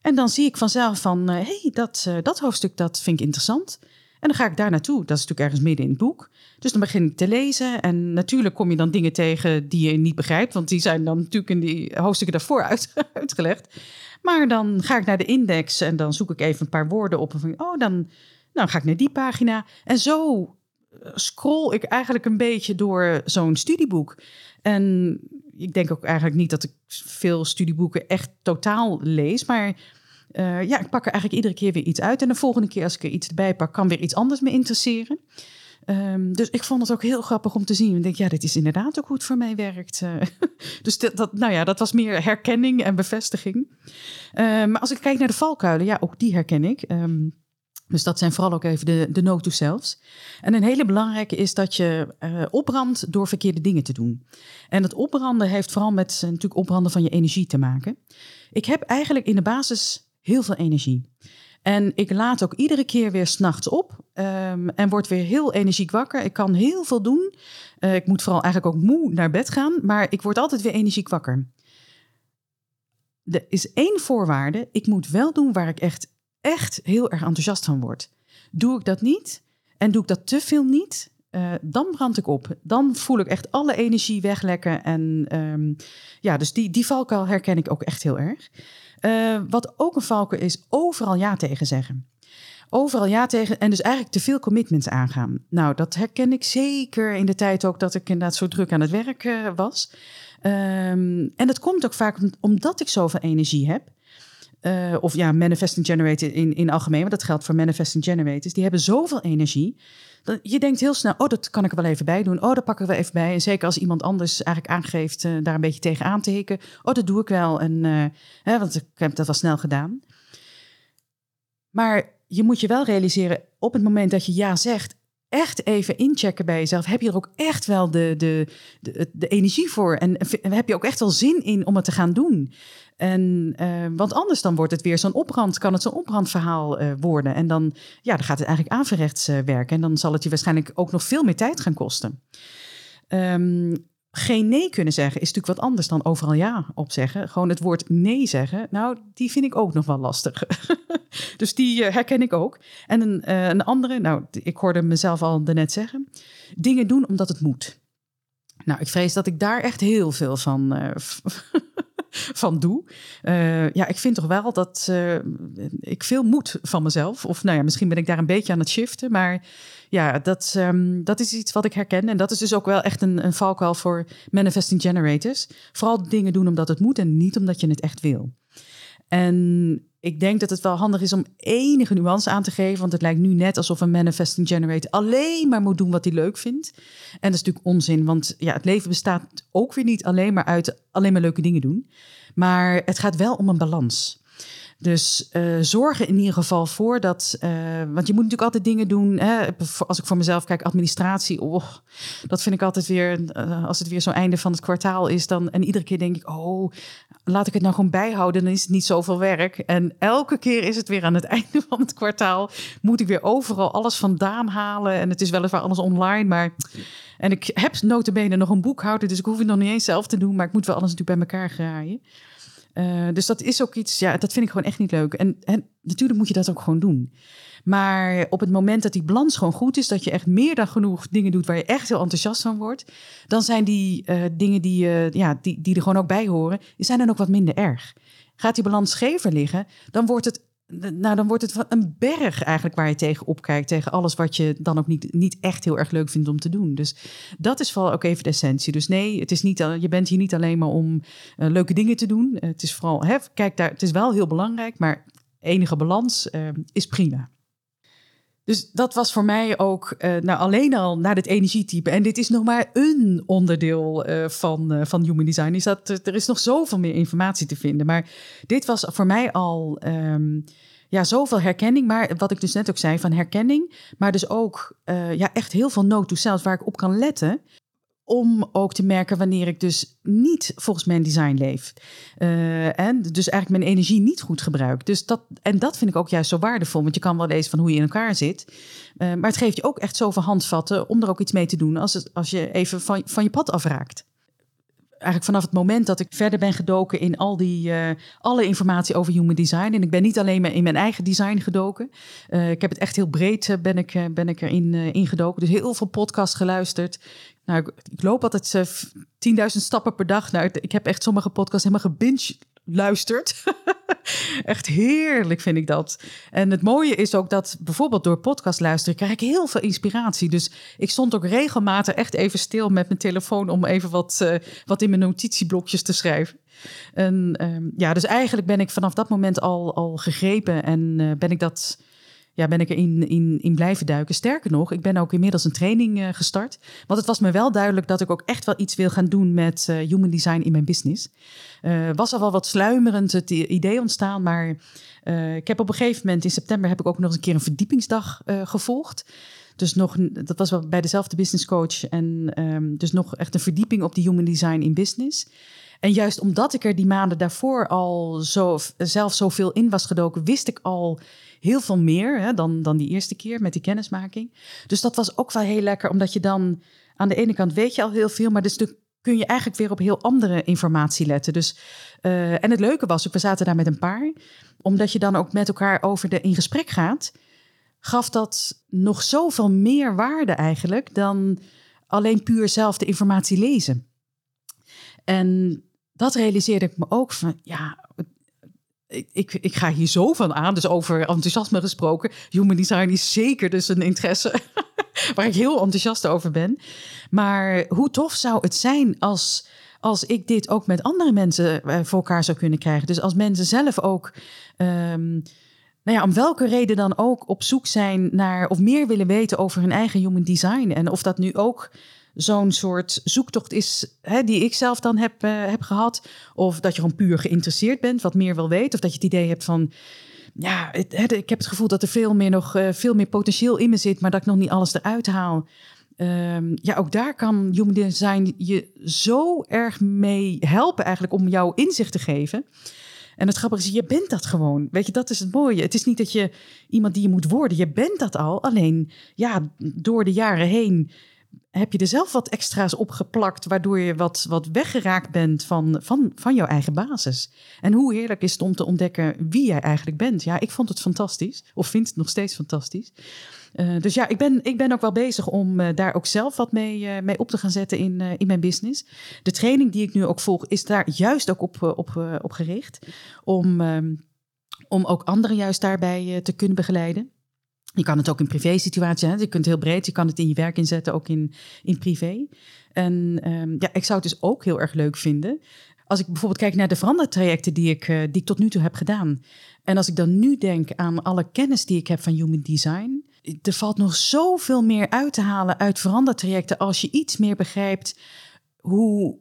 En dan zie ik vanzelf van, hé, hey, dat, dat hoofdstuk, dat vind ik interessant. En dan ga ik daar naartoe. Dat is natuurlijk ergens midden in het boek. Dus dan begin ik te lezen. En natuurlijk kom je dan dingen tegen die je niet begrijpt. Want die zijn dan natuurlijk in die hoofdstukken daarvoor uit, uitgelegd. Maar dan ga ik naar de index en dan zoek ik even een paar woorden op. En van, oh, dan nou, ga ik naar die pagina. En zo eh, scroll ik eigenlijk een beetje door zo'n studieboek. En ik denk ook eigenlijk niet dat ik veel studieboeken echt totaal lees. Maar uh, ja, ik pak er eigenlijk iedere keer weer iets uit. En de volgende keer als ik er iets erbij pak, kan weer iets anders me interesseren. Um, dus ik vond het ook heel grappig om te zien. Ik denk, ja, dit is inderdaad ook hoe het voor mij werkt. Uh, dus dat, dat, nou ja, dat was meer herkenning en bevestiging. Uh, maar als ik kijk naar de valkuilen, ja, ook die herken ik. Um, dus dat zijn vooral ook even de, de no to selves. En een hele belangrijke is dat je uh, opbrandt door verkeerde dingen te doen. En het opbranden heeft vooral met natuurlijk opbranden van je energie te maken. Ik heb eigenlijk in de basis heel veel energie. En ik laat ook iedere keer weer s'nachts op um, en word weer heel energiek wakker. Ik kan heel veel doen. Uh, ik moet vooral eigenlijk ook moe naar bed gaan, maar ik word altijd weer energiek wakker. Er is één voorwaarde. Ik moet wel doen waar ik echt, echt heel erg enthousiast van word. Doe ik dat niet en doe ik dat te veel niet, uh, dan brand ik op. Dan voel ik echt alle energie weglekken. En um, ja, dus die, die valkuil herken ik ook echt heel erg. Uh, wat ook een valkuil is, overal ja tegen zeggen. Overal ja tegen en dus eigenlijk te veel commitments aangaan. Nou, dat herken ik zeker in de tijd ook dat ik inderdaad zo druk aan het werk uh, was. Um, en dat komt ook vaak omdat ik zoveel energie heb. Uh, of ja, manifesting generator in, in algemeen, maar dat geldt voor manifesting generators. Die hebben zoveel energie dan, je denkt heel snel, oh, dat kan ik wel even bij doen. Oh, dat pakken we even bij. En zeker als iemand anders eigenlijk aangeeft uh, daar een beetje tegen aan te hikken. Oh, dat doe ik wel. En, uh, hè, want ik heb dat wel snel gedaan. Maar je moet je wel realiseren, op het moment dat je ja zegt, echt even inchecken bij jezelf. Heb je er ook echt wel de, de, de, energie voor? En heb je ook echt wel zin in om het te gaan doen? En, uh, want anders dan wordt het weer zo'n opbrand, kan het zo'n opbrandverhaal uh, worden. En dan, ja, dan gaat het eigenlijk averechts uh, werken. En dan zal het je waarschijnlijk ook nog veel meer tijd gaan kosten. Um, geen nee kunnen zeggen is natuurlijk wat anders dan overal ja op zeggen. Gewoon het woord nee zeggen, nou, die vind ik ook nog wel lastig. dus die herken ik ook. En een, een andere, nou, ik hoorde mezelf al net zeggen, dingen doen omdat het moet. Nou, ik vrees dat ik daar echt heel veel van, van doe. Uh, ja, ik vind toch wel dat uh, ik veel moet van mezelf. Of nou ja, misschien ben ik daar een beetje aan het shiften. Maar ja, dat, um, dat is iets wat ik herken. En dat is dus ook wel echt een, een valkuil voor manifesting generators. Vooral dingen doen omdat het moet en niet omdat je het echt wil. En ik denk dat het wel handig is om enige nuance aan te geven. Want het lijkt nu net alsof een manifesting generator alleen maar moet doen wat hij leuk vindt. En dat is natuurlijk onzin, want ja, het leven bestaat ook weer niet alleen maar uit alleen maar leuke dingen doen. Maar het gaat wel om een balans. Dus zorg er in ieder geval voor dat. Uh, want je moet natuurlijk altijd dingen doen. Hè? Als ik voor mezelf kijk, administratie. Oh, dat vind ik altijd weer. Uh, als het weer zo'n einde van het kwartaal is. Dan, en iedere keer denk ik: oh, laat ik het nou gewoon bijhouden. Dan is het niet zoveel werk. En elke keer is het weer aan het einde van het kwartaal. Moet ik weer overal alles vandaan halen. En het is weliswaar alles online. Maar. En ik heb notabene nog een boekhouder. Dus ik hoef het nog niet eens zelf te doen. Maar ik moet wel alles natuurlijk bij elkaar graaien. Uh, dus dat is ook iets, ja, dat vind ik gewoon echt niet leuk. En, en, natuurlijk moet je dat ook gewoon doen. Maar op het moment dat die balans gewoon goed is, dat je echt meer dan genoeg dingen doet waar je echt heel enthousiast van wordt, dan zijn die uh, dingen die, uh, ja, die, die er gewoon ook bij horen, die zijn dan ook wat minder erg. Gaat die balans schever liggen, dan wordt het nou, dan wordt het een berg eigenlijk waar je tegen opkijkt. Tegen alles wat je dan ook niet, niet echt heel erg leuk vindt om te doen. Dus dat is vooral ook even de essentie. Dus nee, het is niet, je bent hier niet alleen maar om uh, leuke dingen te doen. het is vooral, hè, kijk daar, het is wel heel belangrijk, maar enige balans uh, is prima. Dus dat was voor mij ook, uh, nou alleen al naar het energietype. En dit is nog maar een onderdeel uh, van, uh, van Human Design. Is dat, er is nog zoveel meer informatie te vinden. Maar dit was voor mij al um, ja, zoveel herkenning. Maar wat ik dus net ook zei, van herkenning. Maar dus ook ja, echt heel veel note to self waar ik op kan letten om ook te merken wanneer ik dus niet volgens mijn design leef. Uh, en dus eigenlijk mijn energie niet goed gebruik. Dus dat, en dat vind ik ook juist zo waardevol. Want je kan wel lezen van hoe je in elkaar zit. Uh, maar het geeft je ook echt zoveel handvatten om er ook iets mee te doen als, het, als je even van, van je pad afraakt eigenlijk vanaf het moment dat ik verder ben gedoken in al die, uh, alle informatie over human design. En ik ben niet alleen maar in mijn eigen design gedoken. Ik heb het echt heel breed ben ik, ben ik erin ingedoken. Dus heel veel podcasts geluisterd. Nou, ik, loop altijd 10.000 stappen per dag. Nou, ik heb echt sommige podcasts helemaal gebinge luistert. Echt heerlijk vind ik dat. En het mooie is ook dat bijvoorbeeld door podcast luisteren krijg ik heel veel inspiratie. Dus ik stond ook regelmatig echt even stil met mijn telefoon om even wat, uh, wat in mijn notitieblokjes te schrijven. En um, ja, dus eigenlijk ben ik vanaf dat moment al, al gegrepen en uh, ben ik dat ja, ben ik erin in, in blijven duiken. Sterker nog, ik ben ook inmiddels een training uh, gestart. Want het was me wel duidelijk dat ik ook echt wel iets wil gaan doen met uh, human design in mijn business. Uh, was al wel wat sluimerend het idee ontstaan, maar ik heb op een gegeven moment in september heb ik ook nog eens een keer een verdiepingsdag gevolgd. Dus nog, dat was wel bij dezelfde business coach. En um, dus nog echt een verdieping op die human design in business. En juist omdat ik er die maanden daarvoor al zo, zelf zoveel in was gedoken, wist ik al heel veel meer hè, dan, dan die eerste keer met die kennismaking. Dus dat was ook wel heel lekker, omdat je dan aan de ene kant weet je al heel veel, maar dus de, kun je eigenlijk weer op heel andere informatie letten. Dus, uh, en het leuke was we zaten daar met een paar, omdat je dan ook met elkaar over de in gesprek gaat, gaf dat nog zoveel meer waarde eigenlijk dan alleen puur zelf de informatie lezen. En dat realiseerde ik me ook van, ja, ik, ik ga hier zo van aan, dus over enthousiasme gesproken. Human design is zeker dus een interesse waar ik heel enthousiast over ben. Maar hoe tof zou het zijn als, als ik dit ook met andere mensen eh, voor elkaar zou kunnen krijgen? Dus als mensen zelf ook. Um, nou ja, om welke reden dan ook op zoek zijn naar of meer willen weten over hun eigen human design. En of dat nu ook zo'n soort zoektocht is hè, die ik zelf dan heb, uh, heb gehad. Of dat je gewoon puur geïnteresseerd bent, wat meer wil weten. Of dat je het idee hebt van, ja, ik heb het gevoel dat er veel meer nog uh, veel meer potentieel in me zit, maar dat ik nog niet alles eruit haal. Um, ja, ook daar kan Human Design je zo erg mee helpen eigenlijk om jouw inzicht te geven. En het grappige is, je bent dat gewoon. Weet je, dat is het mooie. Het is niet dat je iemand die je moet worden. Je bent dat al. Alleen, ja, door de jaren heen heb je er zelf wat extra's opgeplakt, waardoor je wat, wat weggeraakt bent van, van, van jouw eigen basis. En hoe heerlijk is het om te ontdekken wie jij eigenlijk bent. Ja, ik vond het fantastisch, of vind het nog steeds fantastisch. Uh, dus ja, ik ben, ik ben ook wel bezig om uh, daar ook zelf wat mee, uh, mee op te gaan zetten in, in mijn business. De training die ik nu ook volg, is daar juist ook op, op, op gericht. Om, um, om ook anderen juist daarbij te kunnen begeleiden. Je kan het ook in privé situaties, hè? je kunt heel breed, je kan het in je werk inzetten, ook in, in privé. En um, ja, ik zou het dus ook heel erg leuk vinden. Als ik bijvoorbeeld kijk naar de verandertrajecten die ik, uh, die ik tot nu toe heb gedaan. En als ik dan nu denk aan alle kennis die ik heb van human design. Er valt nog zoveel meer uit te halen uit verandertrajecten als je iets meer begrijpt hoe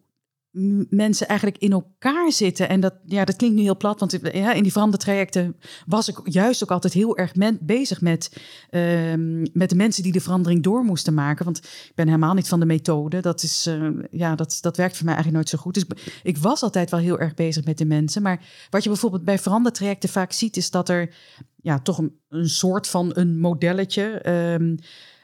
mensen eigenlijk in elkaar zitten. En dat, ja, dat klinkt nu heel plat, want ja, in die verandertrajecten was ik juist ook altijd heel erg bezig met, ehm, met de mensen die de verandering door moesten maken. Want ik ben helemaal niet van de methode. Dat, is, uh, ja, dat, dat werkt voor mij eigenlijk nooit zo goed. Dus ik, ik, was altijd wel heel erg bezig met de mensen. Maar wat je bijvoorbeeld bij verandertrajecten vaak ziet, is dat er ja, toch een, een soort van een modelletje. Um,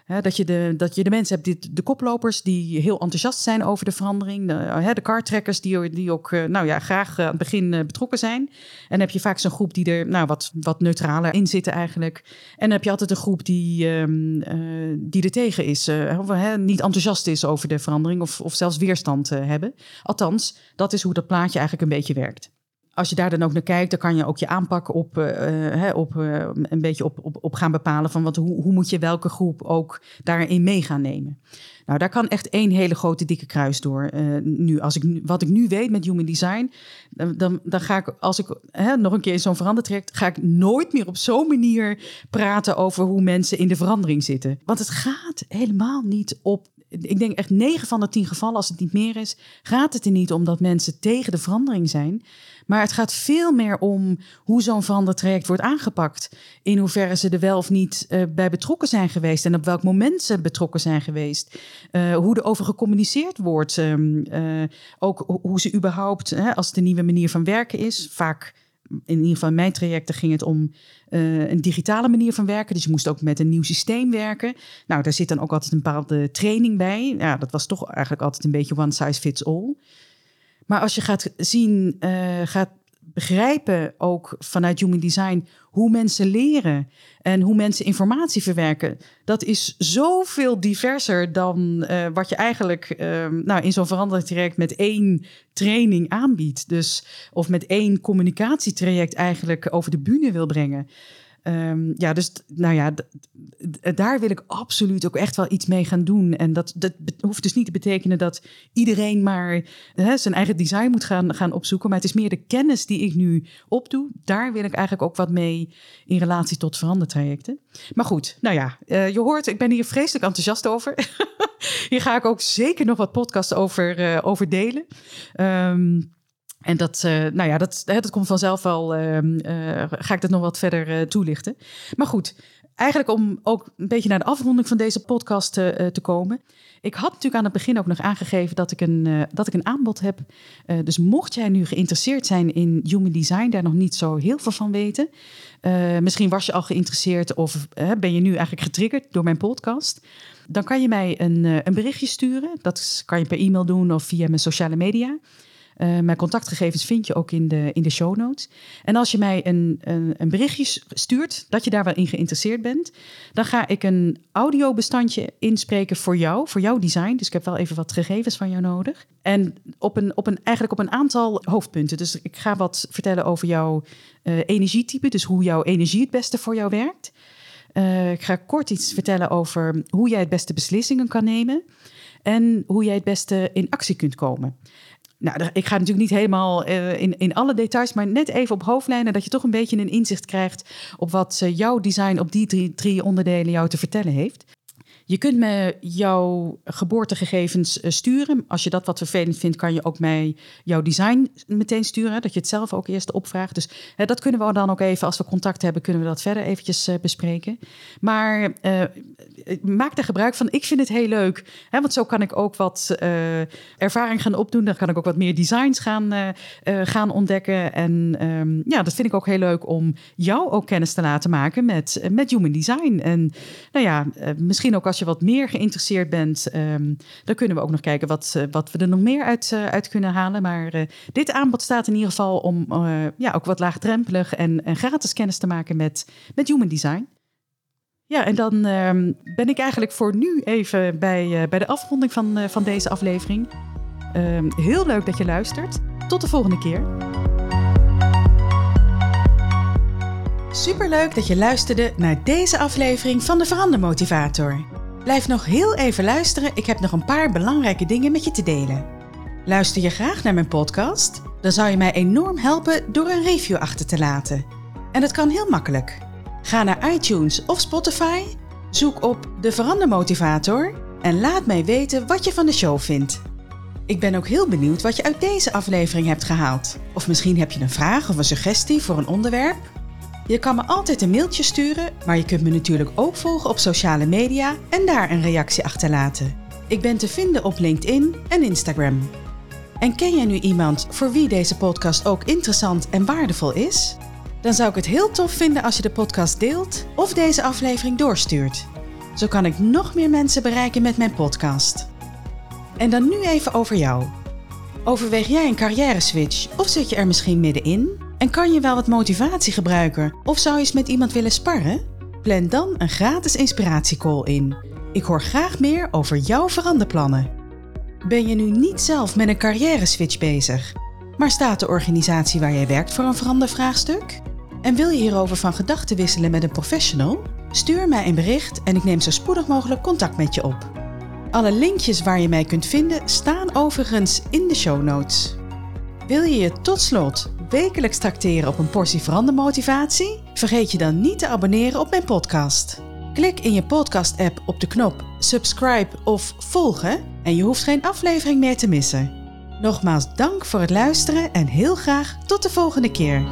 dat, je de, dat je de mensen hebt, die, de koplopers die heel enthousiast zijn over de verandering. De, de kartrekkers die, die ook eh, nou ja, graag aan het begin eh, betrokken zijn. En dan heb je vaak zo'n groep die er nou, wat, wat neutraler in zitten eigenlijk. En dan heb je altijd een groep die, uh, die er tegen is. Uh, niet enthousiast is over de verandering of, of zelfs weerstand hebben. Althans, dat is hoe dat plaatje eigenlijk een beetje werkt als je daar dan ook naar kijkt, dan kan je ook je aanpak op, uh, op uh, een beetje op, op, gaan bepalen van wat, hoe, hoe moet je welke groep ook daarin mee gaan nemen. Nou, daar kan echt één hele grote dikke kruis door. Nu, als ik, wat ik nu weet met human design, dan, dan ga ik, als ik hè, nog een keer in zo'n verandertraject, ga ik nooit meer op zo'n manier praten over hoe mensen in de verandering zitten. Want het gaat helemaal niet op ik denk echt 9 van de 10 gevallen, als het niet meer is, gaat het er niet om dat mensen tegen de verandering zijn. Maar het gaat veel meer om hoe zo'n verandertraject wordt aangepakt. In hoeverre ze er wel of niet uh, bij betrokken zijn geweest en op welk moment ze betrokken zijn geweest. Uh, hoe er over gecommuniceerd wordt. Um, uh, ook hoe ze überhaupt, als het een nieuwe manier van werken is, vaak in ieder geval mijn trajecten ging het om een digitale manier van werken. Dus je moest ook met een nieuw systeem werken. Nou, daar zit dan ook altijd een bepaalde training bij. Ja, dat was toch eigenlijk altijd een beetje one size fits all. Maar als je gaat zien, uh, gaat begrijpen ook vanuit Human Design hoe mensen leren en hoe mensen informatie verwerken. Dat is zoveel diverser dan uh, wat je eigenlijk uh, nou, in zo'n veranderingstraject met één training aanbiedt. Dus, of met één communicatietraject eigenlijk over de bühne wil brengen. Um, ja, dus nou ja, daar wil ik absoluut ook echt wel iets mee gaan doen. En dat, dat hoeft dus niet te betekenen dat iedereen maar hè, zijn eigen design moet gaan, gaan opzoeken. Maar het is meer de kennis die ik nu opdoe. Daar wil ik eigenlijk ook wat mee in relatie tot verandertrajecten. Maar goed, nou ja, uh, je hoort, ik ben hier vreselijk enthousiast over. hier ga ik ook zeker nog wat podcasts over, uh, over delen. Um, en dat, uh, nou ja, dat, dat komt vanzelf wel. Uh, uh, ga ik dat nog wat verder toelichten. Maar goed, eigenlijk om ook een beetje naar de afronding van deze podcast te komen. Ik had natuurlijk aan het begin ook nog aangegeven dat ik een, dat ik een aanbod heb. dus mocht jij nu geïnteresseerd zijn in human design, daar nog niet zo heel veel van weten. misschien was je al geïnteresseerd of ben je nu eigenlijk getriggerd door mijn podcast. Dan kan je mij een, een berichtje sturen. Dat kan je per e-mail doen of via mijn sociale media. Uh, mijn contactgegevens vind je ook in de, in de show notes. En als je mij een, een, een, berichtje stuurt dat je daar wel in geïnteresseerd bent, dan ga ik een audiobestandje inspreken voor jou, voor jouw design. Dus ik heb wel even wat gegevens van jou nodig. En op een, op een, eigenlijk op een aantal hoofdpunten. Dus ik ga wat vertellen over jouw uh, energietype, dus hoe jouw energie het beste voor jou werkt. Uh, ik ga kort iets vertellen over hoe jij het beste beslissingen kan nemen en hoe jij het beste in actie kunt komen. Nou, ik ga natuurlijk niet helemaal uh, in, in alle details, maar net even op hoofdlijnen, dat je toch een beetje een inzicht krijgt op wat uh, jouw design op die drie, drie onderdelen jou te vertellen heeft. Je kunt me jouw geboortegegevens eh, sturen. Als je dat wat vervelend vindt, kan je ook mij jouw design meteen sturen. Dat je het zelf ook eerst opvraagt. Dus dat kunnen we dan ook even, als we contact hebben, kunnen we dat verder eventjes uh, bespreken. Maar uh, maak er gebruik van. Ik vind het heel leuk. Hè, want zo kan ik ook wat ervaring gaan opdoen. Dan kan ik ook wat meer designs gaan, gaan ontdekken. En um, ja, dat vind ik ook heel leuk om jou ook kennis te laten maken met, met human design. En nou ja, misschien ook als als je wat meer geïnteresseerd bent, um, dan kunnen we ook nog kijken wat, uh, wat we er nog meer uit, uh, uit kunnen halen. Maar uh, dit aanbod staat in ieder geval om ja, ook wat laagdrempelig en, en gratis kennis te maken met, met human design. Ja, en dan um, ben ik eigenlijk voor nu even bij, bij de afronding van, van deze aflevering. Um, heel leuk dat je luistert. Tot de volgende keer. Superleuk dat je luisterde naar deze aflevering van de Verandermotivator. Blijf nog heel even luisteren, ik heb nog een paar belangrijke dingen met je te delen. Luister je graag naar mijn podcast? Dan zou je mij enorm helpen door een review achter te laten. En dat kan heel makkelijk. Ga naar iTunes of Spotify, zoek op de Verandermotivator en laat mij weten wat je van de show vindt. Ik ben ook heel benieuwd wat je uit deze aflevering hebt gehaald. Of misschien heb je een vraag of een suggestie voor een onderwerp. Je kan me altijd een mailtje sturen, maar je kunt me natuurlijk ook volgen op sociale media en daar een reactie achterlaten. Ik ben te vinden op LinkedIn en Instagram. En ken jij nu iemand voor wie deze podcast ook interessant en waardevol is? Dan zou ik het heel tof vinden als je de podcast deelt of deze aflevering doorstuurt. Zo kan ik nog meer mensen bereiken met mijn podcast. En dan nu even over jou. Overweeg jij een carrière switch of zit je er misschien middenin? En kan je wel wat motivatie gebruiken of zou je eens met iemand willen sparren? Plan dan een gratis inspiratiecall in. Ik hoor graag meer over jouw veranderplannen. Ben je nu niet zelf met een carrière switch bezig, maar staat de organisatie waar jij werkt voor een verandervraagstuk? En wil je hierover van gedachten wisselen met een professional? Stuur mij een bericht en ik neem zo spoedig mogelijk contact met je op. Alle linkjes waar je mij kunt vinden staan overigens in de show notes. Wil je je tot slot wekelijks tracteren op een portie verandermotivatie? Vergeet je dan niet te abonneren op mijn podcast. Klik in je podcast-app op de knop subscribe of volgen en je hoeft geen aflevering meer te missen. Nogmaals dank voor het luisteren en heel graag tot de volgende keer.